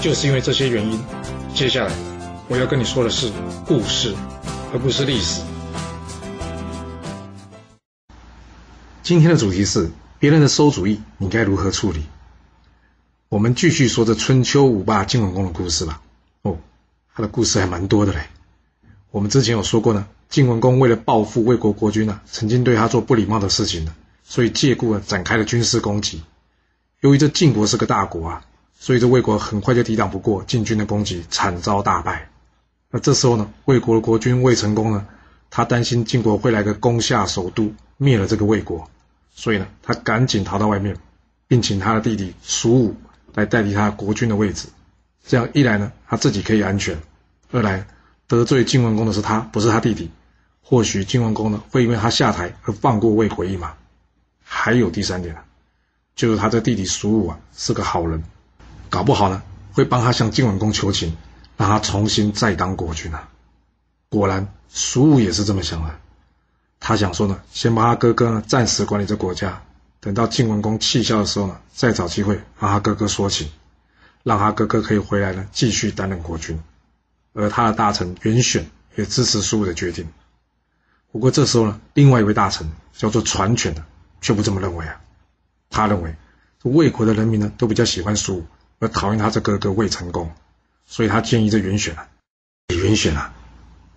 就是因为这些原因，接下来我要跟你说的是故事，而不是历史。今天的主题是别人的馊主意，你该如何处理？我们继续说这春秋五霸晋文公的故事吧。哦，他的故事还蛮多的嘞。我们之前有说过呢，晋文公为了报复魏国国君呢，曾经对他做不礼貌的事情呢，所以借故呢展开了军事攻击。由于这晋国是个大国啊。所以这魏国很快就抵挡不过晋军的攻击，惨遭大败。那这时候呢，魏国的国君魏成功呢，他担心晋国会来个攻下首都，灭了这个魏国，所以呢，他赶紧逃到外面，并请他的弟弟蜀武来代替他国君的位置。这样一来呢，他自己可以安全；二来得罪晋文公的是他，不是他弟弟。或许晋文公呢，会因为他下台而放过魏国一马。还有第三点呢，就是他的弟弟蜀武啊，是个好人。搞不好呢，会帮他向晋文公求情，让他重新再当国君啊！果然，蜀武也是这么想的。他想说呢，先帮他哥哥呢暂时管理这国家，等到晋文公气消的时候呢，再找机会让他哥哥说情，让他哥哥可以回来呢继续担任国君。而他的大臣袁选也支持蜀武的决定。不过这时候呢，另外一位大臣叫做传犬的却不这么认为啊。他认为，魏国的人民呢都比较喜欢蜀武。而讨厌他这哥哥未成功，所以他建议这袁选啊，袁选啊，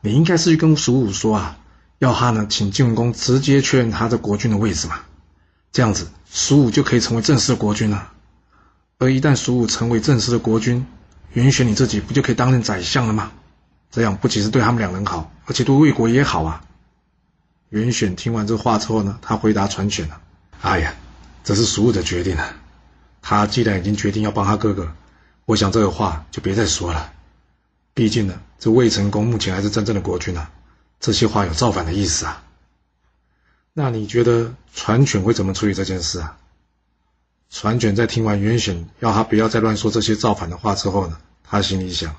你应该是去跟蜀武说啊，要他呢请晋文公直接确认他的国君的位置嘛，这样子蜀武就可以成为正式的国君了。而一旦蜀武成为正式的国君，袁选你自己不就可以担任宰相了吗？这样不仅是对他们两人好，而且对魏国也好啊。袁选听完这话之后呢，他回答传选了：“哎呀，这是蜀武的决定啊。”他既然已经决定要帮他哥哥，我想这个话就别再说了。毕竟呢，这魏成功目前还是真正的国君啊，这些话有造反的意思啊。那你觉得传犬会怎么处理这件事啊？传犬在听完袁选要他不要再乱说这些造反的话之后呢，他心里想：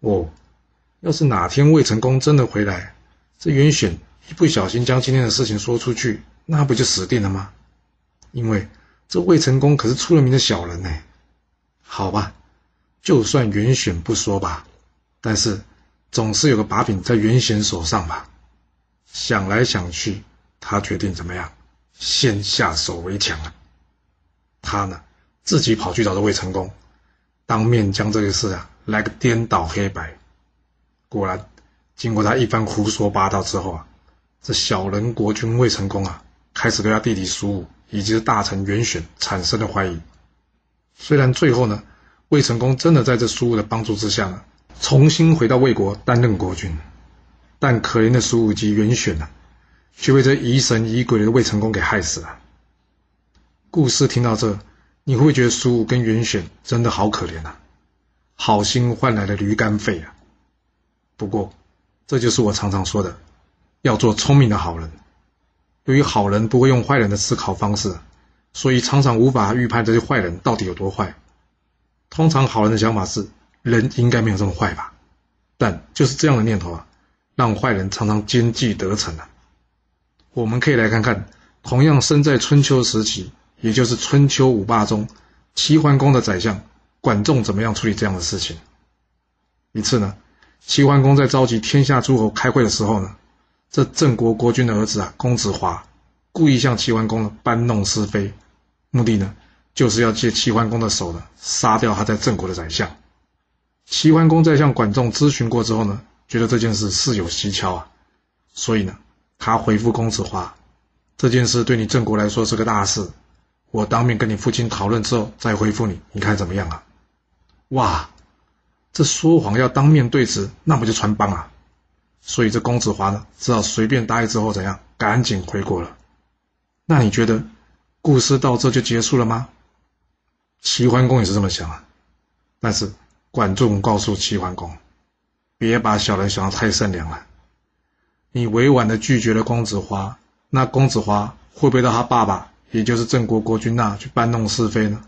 哦，要是哪天魏成功真的回来，这袁选一不小心将今天的事情说出去，那不就死定了吗？因为。这魏成功可是出了名的小人呢，好吧，就算袁选不说吧，但是总是有个把柄在袁选手上吧。想来想去，他决定怎么样？先下手为强啊！他呢，自己跑去找这魏成功，当面将这个事啊来个颠倒黑白。果然，经过他一番胡说八道之后啊，这小人国君魏成功啊，开始对他弟弟苏武。以及大臣袁选产生了怀疑。虽然最后呢，魏成功真的在这苏武的帮助之下呢，重新回到魏国担任国君，但可怜的苏武及袁选呢，却被这疑神疑鬼的魏成功给害死了。故事听到这，你会觉得苏武跟袁选真的好可怜啊？好心换来了驴肝肺啊！不过，这就是我常常说的，要做聪明的好人。由于好人不会用坏人的思考方式，所以常常无法预判这些坏人到底有多坏。通常好人的想法是，人应该没有这么坏吧？但就是这样的念头啊，让坏人常常奸计得逞啊。我们可以来看看，同样生在春秋时期，也就是春秋五霸中，齐桓公的宰相管仲怎么样处理这样的事情。一次呢，齐桓公在召集天下诸侯开会的时候呢。这郑国国君的儿子啊，公子华，故意向齐桓公呢搬弄是非，目的呢，就是要借齐桓公的手呢，杀掉他在郑国的宰相。齐桓公在向管仲咨询过之后呢，觉得这件事事有蹊跷啊，所以呢，他回复公子华，这件事对你郑国来说是个大事，我当面跟你父亲讨论之后再回复你，你看怎么样啊？哇，这说谎要当面对质，那不就穿帮啊？所以这公子华呢，只好随便答应之后怎样，赶紧回国了。那你觉得故事到这就结束了吗？齐桓公也是这么想啊。但是管仲告诉齐桓公：“别把小人想得太善良了。你委婉的拒绝了公子华，那公子华会不会到他爸爸，也就是郑国国君那去搬弄是非呢？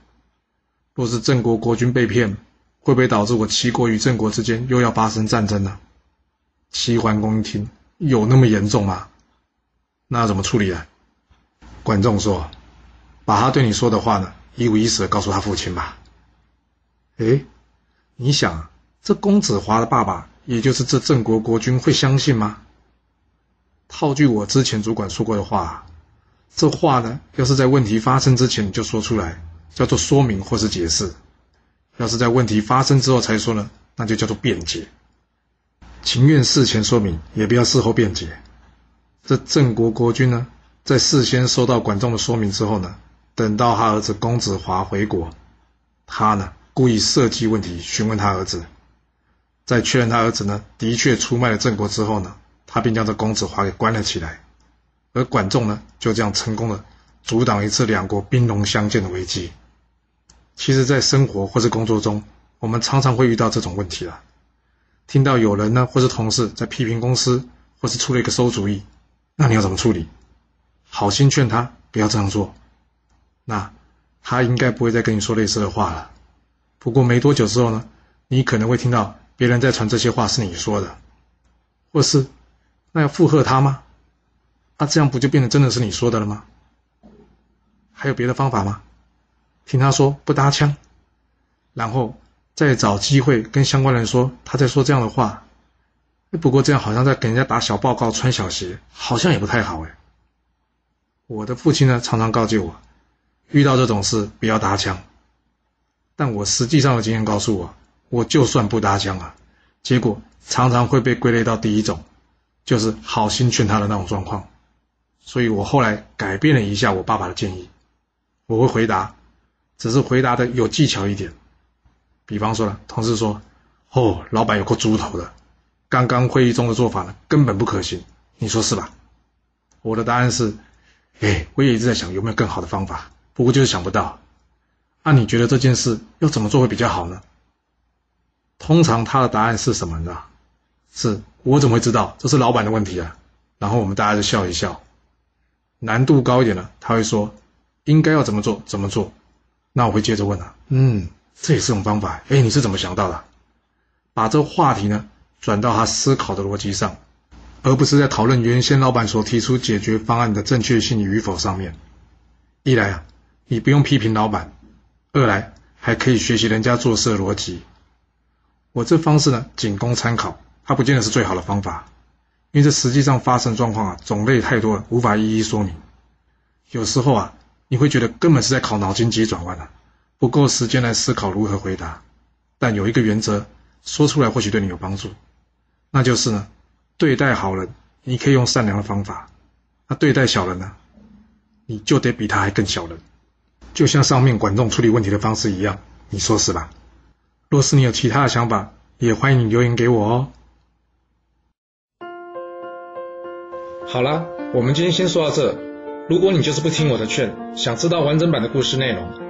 若是郑国国君被骗，会不会导致我齐国与郑国之间又要发生战争呢？”齐桓公一听，有那么严重吗？那怎么处理啊？管仲说：“把他对你说的话呢，一五一十的告诉他父亲吧。”哎，你想，这公子华的爸爸，也就是这郑国国君，会相信吗？套句我之前主管说过的话，这话呢，要是在问题发生之前就说出来，叫做说明或是解释；要是在问题发生之后才说呢，那就叫做辩解。情愿事前说明，也不要事后辩解。这郑国国君呢，在事先收到管仲的说明之后呢，等到他儿子公子华回国，他呢故意设计问题询问他儿子，在确认他儿子呢的确出卖了郑国之后呢，他便将这公子华给关了起来。而管仲呢，就这样成功的阻挡一次两国兵戎相见的危机。其实，在生活或是工作中，我们常常会遇到这种问题了。听到有人呢，或是同事在批评公司，或是出了一个馊主意，那你要怎么处理？好心劝他不要这样做，那他应该不会再跟你说类似的话了。不过没多久之后呢，你可能会听到别人在传这些话是你说的，或是那要附和他吗？那这样不就变成真的是你说的了吗？还有别的方法吗？听他说不搭腔，然后。再找机会跟相关人说他在说这样的话，不过这样好像在给人家打小报告、穿小鞋，好像也不太好哎。我的父亲呢常常告诫我，遇到这种事不要搭腔。但我实际上的经验告诉我，我就算不搭腔啊，结果常常会被归类到第一种，就是好心劝他的那种状况。所以我后来改变了一下我爸爸的建议，我会回答，只是回答的有技巧一点。比方说了，同事说：“哦，老板有个猪头的，刚刚会议中的做法呢，根本不可行，你说是吧？”我的答案是：“哎，我也一直在想有没有更好的方法，不过就是想不到。那你觉得这件事要怎么做会比较好呢？”通常他的答案是什么呢？是我怎么会知道？这是老板的问题啊。然后我们大家就笑一笑。难度高一点呢，他会说：“应该要怎么做？怎么做？”那我会接着问啊，嗯。这也是种方法，哎，你是怎么想到的？把这话题呢转到他思考的逻辑上，而不是在讨论原先老板所提出解决方案的正确性与否上面。一来啊，你不用批评老板；二来还可以学习人家做事的逻辑。我这方式呢，仅供参考，它不见得是最好的方法，因为这实际上发生状况啊，种类太多了，无法一一说明。有时候啊，你会觉得根本是在考脑筋急转弯啊。不够时间来思考如何回答，但有一个原则说出来或许对你有帮助，那就是呢，对待好人你可以用善良的方法，那对待小人呢，你就得比他还更小人，就像上面管仲处理问题的方式一样，你说是吧？若是你有其他的想法，也欢迎你留言给我哦。好了，我们今天先说到这。如果你就是不听我的劝，想知道完整版的故事内容。